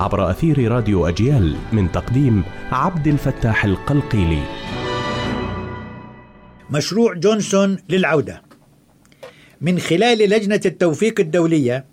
عبر أثير راديو أجيال من تقديم عبد الفتاح القلقيلي. مشروع جونسون للعودة. من خلال لجنة التوفيق الدولية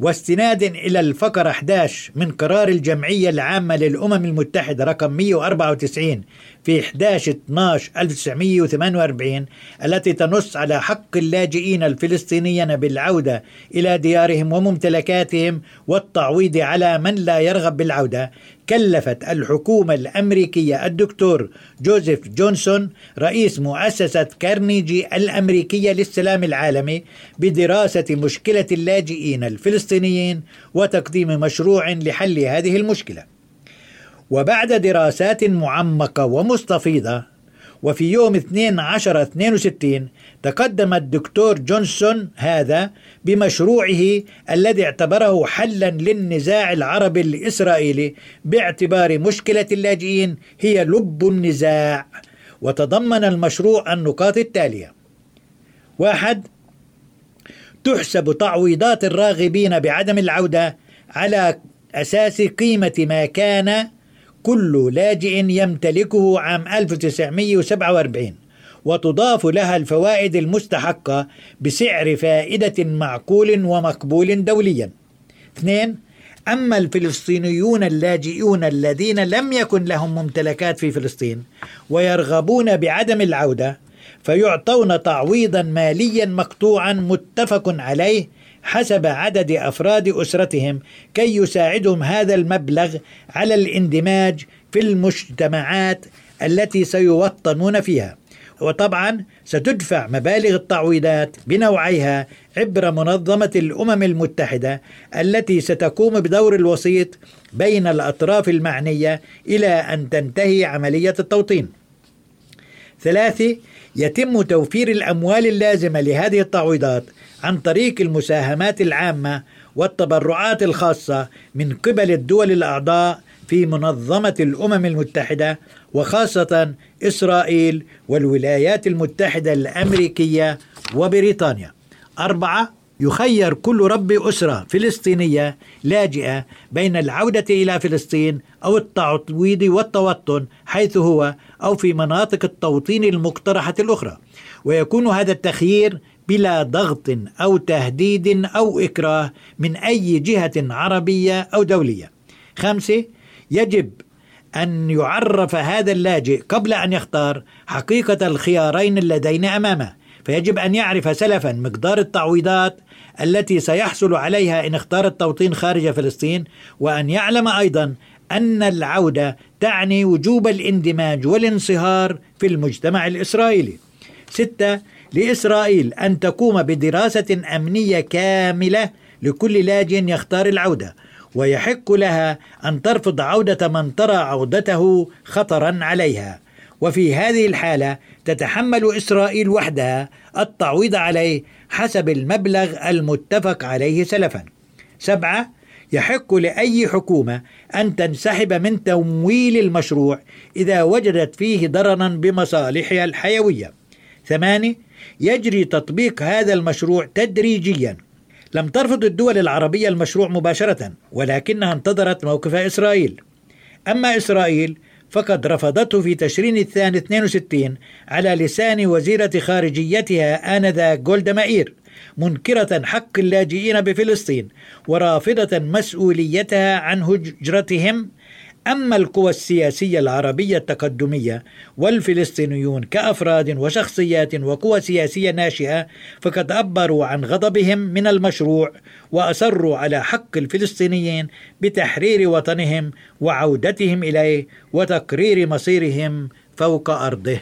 واستناد إلى الفقرة 11 من قرار الجمعية العامة للأمم المتحدة رقم 194 في 11 12 1948 التي تنص على حق اللاجئين الفلسطينيين بالعودة إلى ديارهم وممتلكاتهم والتعويض على من لا يرغب بالعودة. كلفت الحكومة الأمريكية الدكتور جوزيف جونسون رئيس مؤسسة كارنيجي الأمريكية للسلام العالمي بدراسة مشكلة اللاجئين الفلسطينيين وتقديم مشروع لحل هذه المشكلة. وبعد دراسات معمقة ومستفيضة وفي يوم 12 62 تقدم الدكتور جونسون هذا بمشروعه الذي اعتبره حلا للنزاع العربي الإسرائيلي باعتبار مشكلة اللاجئين هي لب النزاع. وتضمن المشروع النقاط التالية. واحد تحسب تعويضات الراغبين بعدم العودة على أساس قيمة ما كان كل لاجئ يمتلكه عام 1947 وتضاف لها الفوائد المستحقة بسعر فائدة معقول ومقبول دوليا. اثنين أما الفلسطينيون اللاجئون الذين لم يكن لهم ممتلكات في فلسطين ويرغبون بعدم العودة فيعطون تعويضا ماليا مقطوعا متفق عليه حسب عدد أفراد أسرتهم كي يساعدهم هذا المبلغ على الاندماج في المجتمعات التي سيوطنون فيها وطبعا ستدفع مبالغ التعويضات بنوعيها عبر منظمة الأمم المتحدة التي ستقوم بدور الوسيط بين الأطراف المعنية إلى أن تنتهي عملية التوطين. ثلاثة يتم توفير الأموال اللازمة لهذه التعويضات عن طريق المساهمات العامة والتبرعات الخاصة من قبل الدول الأعضاء في منظمة الأمم المتحدة وخاصة إسرائيل والولايات المتحدة الأمريكية وبريطانيا. أربعة يخير كل رب أسرة فلسطينية لاجئة بين العودة إلى فلسطين أو التعويض والتوطن حيث هو أو في مناطق التوطين المقترحة الأخرى ويكون هذا التخيير بلا ضغط أو تهديد أو إكراه من أي جهة عربية أو دولية. خمسه يجب أن يعرف هذا اللاجئ قبل أن يختار حقيقة الخيارين اللذين أمامه، فيجب أن يعرف سلفا مقدار التعويضات التي سيحصل عليها إن اختار التوطين خارج فلسطين، وأن يعلم أيضا أن العودة تعني وجوب الاندماج والانصهار في المجتمع الإسرائيلي. ستة لإسرائيل أن تقوم بدراسة أمنية كاملة لكل لاج يختار العودة ويحق لها أن ترفض عودة من ترى عودته خطرا عليها وفي هذه الحالة تتحمل إسرائيل وحدها التعويض عليه حسب المبلغ المتفق عليه سلفا. سبعة يحق لأي حكومة أن تنسحب من تمويل المشروع إذا وجدت فيه ضررا بمصالحها الحيوية. ثمانية يجري تطبيق هذا المشروع تدريجيا. لم ترفض الدول العربية المشروع مباشرة ولكنها انتظرت موقف إسرائيل. أما إسرائيل فقد رفضته في تشرين الثاني 62 على لسان وزيرة خارجيتها آنذاك جولدا مائير منكرة حق اللاجئين بفلسطين ورافضة مسؤوليتها عن هجرتهم أما القوى السياسية العربية التقدمية والفلسطينيون كأفراد وشخصيات وقوى سياسية ناشئة فقد عبروا عن غضبهم من المشروع وأصروا على حق الفلسطينيين بتحرير وطنهم وعودتهم إليه وتقرير مصيرهم فوق أرضه.